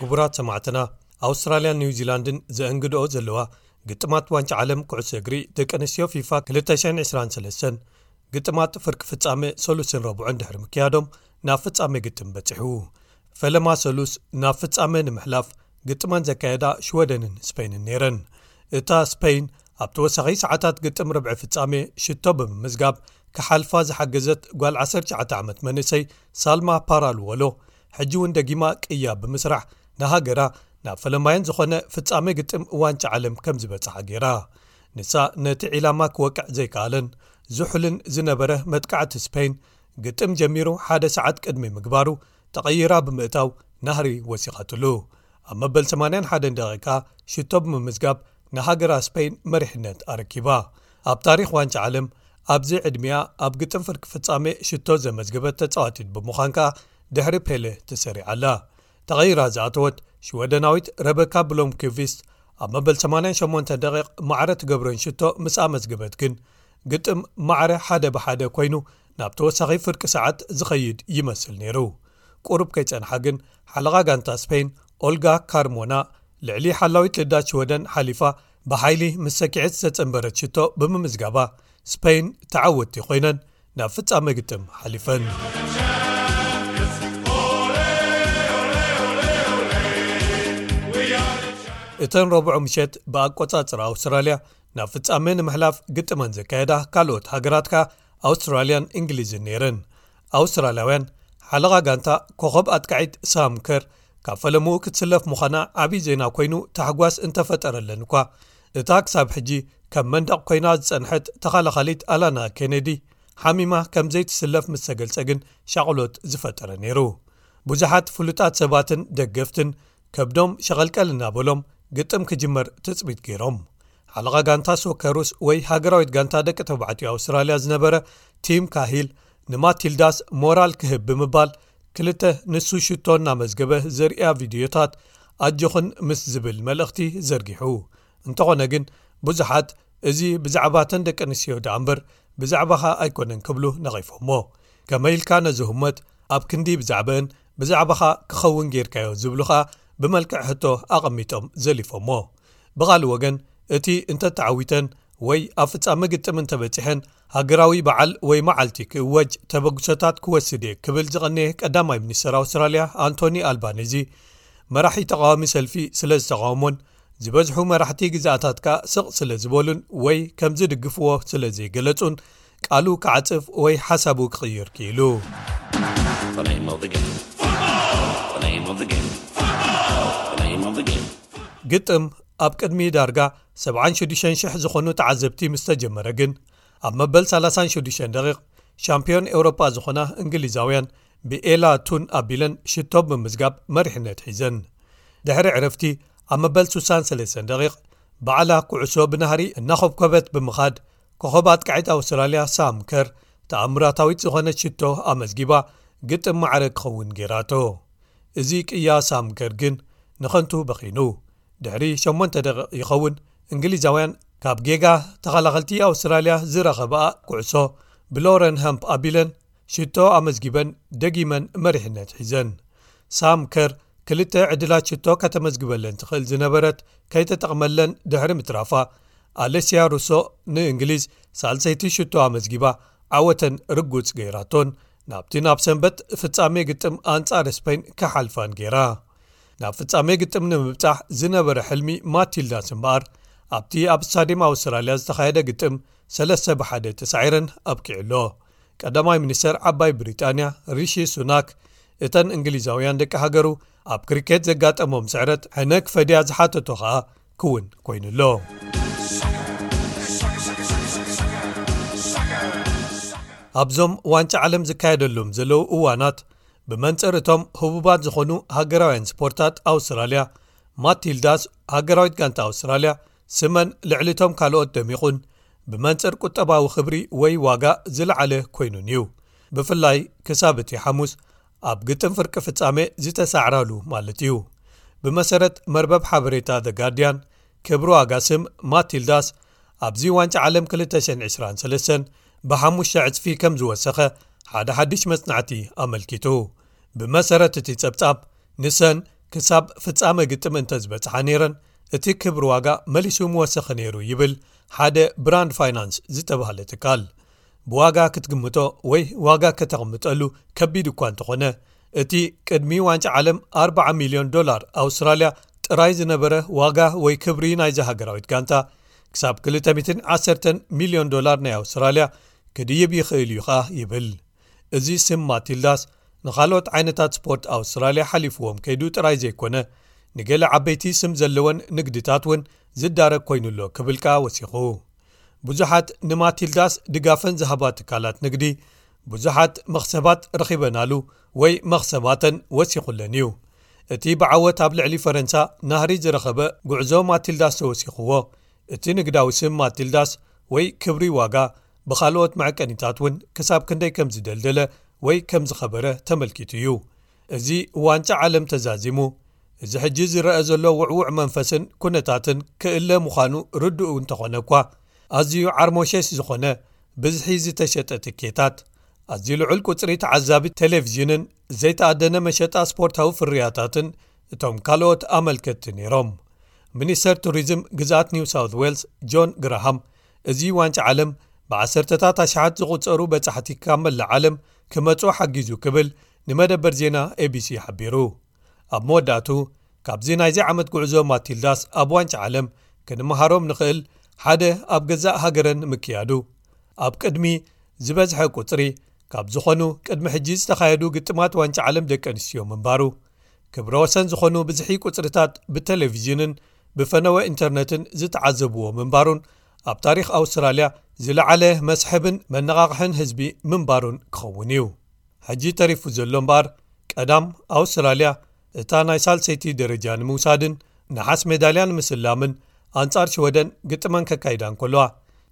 ክቡራት ሰማዕትና ኣውስትራልያን ኒውዚላንድን ዘእንግድኦ ዘለዋ ግጥማት ዋንጫ ዓለም ኩዕሶ እግሪ ደቂ ኣንስትዮ ፊፋ 223 ግጥማት ፍርቂ ፍጻመ ሰሉስን ረቡዕን ድሕሪ ምክያዶም ናብ ፍጻመ ግጥም በጺሑ ፈለማ ሰሉስ ናብ ፍጻመ ንምሕላፍ ግጥመን ዘካየዳ ሽወደንን ስፐይንን ነይረን እታ ስፐይን ኣብ ተወሳኺ ሰዓታት ግጥም ርብዒ ፍጻሜ ሽቶ ብምምዝጋብ ክሓልፋ ዝሓገዘት ጓል 19 ዓመት መንእሰይ ሳልማ ፓራልዎሎ ሕጂ እውን ደጊማ ቅያ ብምስራሕ ንሃገራ ናብ ፈለማየን ዝኾነ ፍጻመ ግጥም ዋንጫ ዓለም ከም ዝበጽሓ ገይራ። ንሳ ነቲ ዒላማ ክወቅዕ ዘይከኣለን ዝሑልን ዝነበረ መጥቃዕቲ ስፐይን ግጥም ጀሚሩ ሓደ ሰዓት ቅድሚ ምግባሩ ተቐይራ ብምእታው ናህሪ ወሲኻትሉ። ኣብ መበል 81 ደቒቃ ሽቶ ብምምዝጋብ ንሃገራ ስፐይን መሪሕነት ኣረኪባ። ኣብ ታሪኽ ዋንጫ ዓለም ኣብዚ ዕድሚኣ ኣብ ግጥም ፍርቂ ፍጻሜ ሽቶ ዘመዝገበት ተጻዋቲት ብምዃን ከኣ ድሕሪ ፔለ ተሰሪዓ ኣላ። ተቐይራ ዝኣተወት ሽወደናዊት ረበካ ብሎምኪቪስት ኣብ መበል 88 ደቒቕ ማዕረ ትገብረን ሽቶ ምስ ኣመዝገበት ግን ግጥም ማዕረ ሓደ ብሓደ ኮይኑ ናብ ተወሳኺ ፍርቂ ሰዓት ዝኸይድ ይመስል ነይሩ። ቁሩብ ከይጸንሓ ግን ሓለቓ ጋንታ ስፐይን ኦልጋ ካርሞና ልዕሊ ሓላዊት ልዳት ሽወደን ሓሊፋ ብሓይሊ ምስ ሰኪዔት ዝተጸንበረት ሽቶ ብምምዝጋባ ስፐይን ተዓወትቲ ኮይነን ናብ ፍጻመ ግጥም ሓሊፈን እተን ረብዑ ምሸት ብኣቆጻጽር ኣውስትራልያ ናብ ፍጻመ ንምሕላፍ ግጥመን ዘካየዳ ካልኦት ሃገራት ከኣ ኣውስትራልያን እንግሊዝን ነይረን ኣውስትራልያውያን ሓለቓ ጋንታ ኮኸብ ኣጥቃዒት ሳምከር ካብ ፈለምኡ ክትስለፍ ምዃና ዓብዪ ዜና ኰይኑ ታሕጓስ እንተ ፈጠረለን'ኳ፣ እታ ክሳብ ሕጂ ከም መንደቕ ኰይና ዝጸንሐት ተኸላኻሊት ኣላና ኬነዲ፣ ሓሚማ ከም ዘይትስለፍ ምስ ተገልጸ ግን ሻቕሎት ዝፈጠረ ነይሩ። ብዙሓት ፍሉጣት ሰባትን ደገፍትን ከብዶም ሸቐልቀል እናበሎም ግጥም ክጅመር ትጽቢት ገይሮም። ሓለቓ ጋንታ ሶከሩስ ወይ ሃገራዊት ጋንታ ደቂ ተባዕትዮ ኣውስትራልያ ዝነበረ ቲም ካሂል፣ ንማቲልዳስ ሞራል ክህብ ብምባል ክልተ ንሱ ሽቶ እናመዝገበ ዘርእያ ቪድዮታት ኣጆኽን ምስ ዝብል መልእኽቲ ዘርጊሑ። እንተዀነ ግን ብዙሓት እዚ ብዛዕባ'ተን ደቂ ኣንስትዮ ደኣ እምበር ብዛዕባኻ ኣይኰነን ክብሉ ነቒፎሞ። ከመይ ኢልካ ነዚ ህሞት ኣብ ክንዲ ብዛዕበእን ብዛዕባኻ ክኸውን ገይርካዮ ዝብሉ ኸኣ ብመልክዕ ሕቶ ኣቐሚጦም ዘሊፎሞ። ብኻልእ ወገን እቲ እንተተዓዊተን ወይ ኣብ ፍጻመ ግጥም እንተበጺሐን ሃገራዊ በዓል ወይ መዓልቲ ክእወጅ ተበግሶታት ክወስድ እየ ክብል ዝቐነየ ቀዳማይ ሚኒስተር ኣውስትራልያ ኣንቶኒ ኣልባኒዚ መራሒ ተቓዋሚ ሰልፊ ስለ ዝተቓውሞን ዝበዝሑ መራሕቲ ግዛኣታት ከኣ ስቕ ስለ ዝበሉን ወይ ከም ዝድግፍዎ ስለ ዘይገለጹን ቃሉ ክዓጽፍ ወይ ሓሳቡ ክቕይር ክኢሉ ግጥም ኣብ ቅድሚ ዳርጋ ሰብዓን ሽዱሽተን ሽሕ ዝኾኑ ተዓዘብቲ ምስ ተጀመረ ግን፣ ኣብ መበል ሰላሳን ሽዱሽተን ደቒቕ፣ ሻምፕዮን ኤውሮጳ ዝኾና እንግሊዛውያን ብኤላ ቱን ኣቢለን ሽቶ ብምምዝጋብ መሪሕነት ሒዘን። ድሕሪ ዕረፍቲ ኣብ መበል ስሳን ሰለስተን ደቒቕ፣ ባዕላ ኩዕሶ ብናህሪ እናኾብኮበት ብምኻድ ኮኾብ ኣጥቃዒት ኣውስትራልያ ሳም ከር ተኣምራታዊት ዝኾነት ሽቶ ኣመዝጊባ ግጥም ማዕረ ክኸውን ገይራቶ። እዚ ቅያ ሳም ከር ግን ንኸንቱ በኺኑ። ድሕሪ ሸሞንተ ደቒቕ ይኸውን እንግሊዛውያን ካብ ጌጋ ተኸላኸልቲ ኣውስትራልያ ዝረኸብኣ ኩዕሶ ብሎረን ሃምፕ ኣቢለን ሽቶ ኣመዝጊበን ደጊመን መሪሕነት ሒዘን ሳም ከር ክልተ ዕድላት ሽቶ ከተመዝግበለን ትኽእል ዝነበረት ከይተጠቕመለን ድሕሪ ምትራፋ ኣለስያ ሩሶ ንእንግሊዝ ሳልሰይቲ ሽቶ ኣመዝጊባ ዓወተን ርጉፅ ገይራቶን ናብቲ ናብ ሰንበት ፍፃሜ ግጥም ኣንፃር ስፐይን ክሓልፋን ገይራ ናብ ፍጻሜ ግጥም ንምብጻሕ ዝነበረ ሕልሚ ማቲልዳስ እምበኣር ኣብቲ ኣብ ስታድየም ኣውስትራልያ ዝተኻየደ ግጥም ሰለስተ ብሓደ ተሳዒረን ኣብቂዑ ኣሎ ቀዳማይ ሚኒስተር ዓባይ ብሪጣንያ ሪሺ ሱናክ እተን እንግሊዛውያን ደቂ ሃገሩ ኣብ ክሪኬት ዘጋጠሞም ስዕረት ሕነ ክፈድያ ዝሓተቶ ከኣ ክውን ኮይኑ ኣሎ ኣብዞም ዋንጫ ዓለም ዝካየደሎም ዘለዉ እዋናት ብመንጽር እቶም ህቡባት ዝኾኑ ሃገራውያን ስፖርታት ኣውስትራልያ ማቲልዳስ ሃገራዊት ጋንታ ኣውስትራልያ ስመን ልዕሊ እቶም ካልኦት ደሚቑን ብመንጽር ቁጠባዊ ክብሪ ወይ ዋጋ ዝለዓለ ኮይኑን እዩ ብፍላይ ክሳብ እቲ ሓሙስ ኣብ ግጥም ፍርቂ ፍጻሜ ዝተሳዕራሉ ማለት እዩ ብመሰረት መርበብ ሓበሬታ ዘ ጋርድያን ክብሪ ዋጋ ስም ማቲልዳስ ኣብዚ ዋንጫ ዓለም 223 ብሓሙሽተ ዕጽፊ ከም ዝወሰኸ ሓደ ሓድሽ መጽናዕቲ ኣመልኪቱ ብመሰረት እቲ ጸብጻብ ንሰን ክሳብ ፍጻመ ግጥም እንተ ዝበጽሓ ነይረን እቲ ክብሪ ዋጋ መሊሱ ምወሰኺ ነይሩ ይብል ሓደ ብራንድ ፋይናንስ ዝተባሃለ ትካል ብዋጋ ክትግምቶ ወይ ዋጋ ከተቕምጠሉ ከቢድ እኳ እንተኾነ እቲ ቅድሚ ዋንጫ ዓለም 40 ሚልዮን ዶላር ኣውስትራልያ ጥራይ ዝነበረ ዋጋ ወይ ክብሪ ናይዚ ሃገራዊት ጋንታ ክሳብ 210 ሚልዮን ዶላር ናይ ኣውስትራልያ ክድይብ ይኽእል እዩ ኸኣ ይብል እዚ ስም ማቲልዳስ ንኻልኦት ዓይነታት ስፖርት ኣውስትራልያ ሓሊፍዎም ከይዱ ጥራይ ዘይኮነ ንገለ ዓበይቲ ስም ዘለወን ንግድታት እውን ዝዳረግ ኮይኑ ኣሎ ክብል ከኣ ወሲኹ ብዙሓት ንማቲልዳስ ድጋፈን ዝሃባ ትካላት ንግዲ ብዙሓት መኽሰባት ረኺበናሉ ወይ መኽሰባተን ወሲኹለን እዩ እቲ ብዓወት ኣብ ልዕሊ ፈረንሳ ናህሪ ዝረኸበ ጉዕዞ ማቲልዳስ ተወሲኽዎ። እቲ ንግዳዊ ስም ማቲልዳስ ወይ ክብሪ ዋጋ ብኻልኦት መዐቀኒታት እውን ክሳብ ክንደይ ከም ዝደልደለ ወይ ከም ዝኸበረ ተመልኪቱ እዩ። እዚ ዋንጫ ዓለም ተዛዚሙ፣ እዚ ሕጂ ዝረኣ ዘሎ ውዕዉዕ መንፈስን ኩነታትን ክእለ ምዃኑ ርዱእ እንተኾነ'ኳ፣ ኣዝዩ ዓርሞሸሽ ዝኾነ ብዝሒ ዝተሸጠ ትኬታት፣ ኣዝዩ ልዑል ቁጽሪ ተዓዛቢ ተሌቪዥንን፣ ዘይተኣደነ መሸጣ ስፖርታዊ ፍርያታትን እቶም ካልኦት ኣመልከቲ ነይሮም ሚኒስተር ቱሪዝም ግዝኣት ኒው ሳውት ዌልስ ጆን ግራሃም እዚ ዋንጫ ዓለም ብዓሰርተታት ኣሽሓት ዝቝጸሩ በጻሕቲ ካብ መላ ዓለም ክመጹ ሓጊዙ ክብል ንመደበር ዜና abc ሓቢሩ ኣብ መወዳእቱ ካብዚ ናይዚ ዓመት ጕዕዞ ማቲልዳስ ኣብ ዋንጫ ዓለም ክንምሃሮም ንኽእል ሓደ ኣብ ገዛእ ሃገረን ምክያዱ ኣብ ቅድሚ ዝበዝሐ ቍጽሪ ካብ ዝኾኑ ቅድሚ ሕጂ ዝተኻየዱ ግጥማት ዋንጫ ዓለም ደቂ ኣንስትዮ ምንባሩ ክብረ ወሰን ዝኾኑ ብዝሒ ቁጽርታት ብተሌቭዥንን ብፈነወ ኢንተርነትን ዝተዓዘብዎ ምንባሩን ኣብ ታሪኽ ኣውስትራልያ ዝለዓለ መስሕብን መነቓቕሕን ህዝቢ ምንባሩን ክኸውን እዩ ሕጂ ተሪፉ ዘሎ እምበኣር ቀዳም ኣውስትራልያ እታ ናይ ሳልሰይቲ ደረጃ ንምውሳድን ነሓስ ሜዳልያ ንምስላምን ኣንጻር ሽወደን ግጥመን ከካይዳ እንከለዋ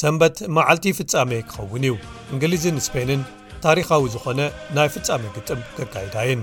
ሰንበት መዓልቲ ፍጻሜ ክኸውን እዩ እንግሊዝን ስፔንን ታሪኻዊ ዝኾነ ናይ ፍጻሜ ግጥም ከካይዳ እየን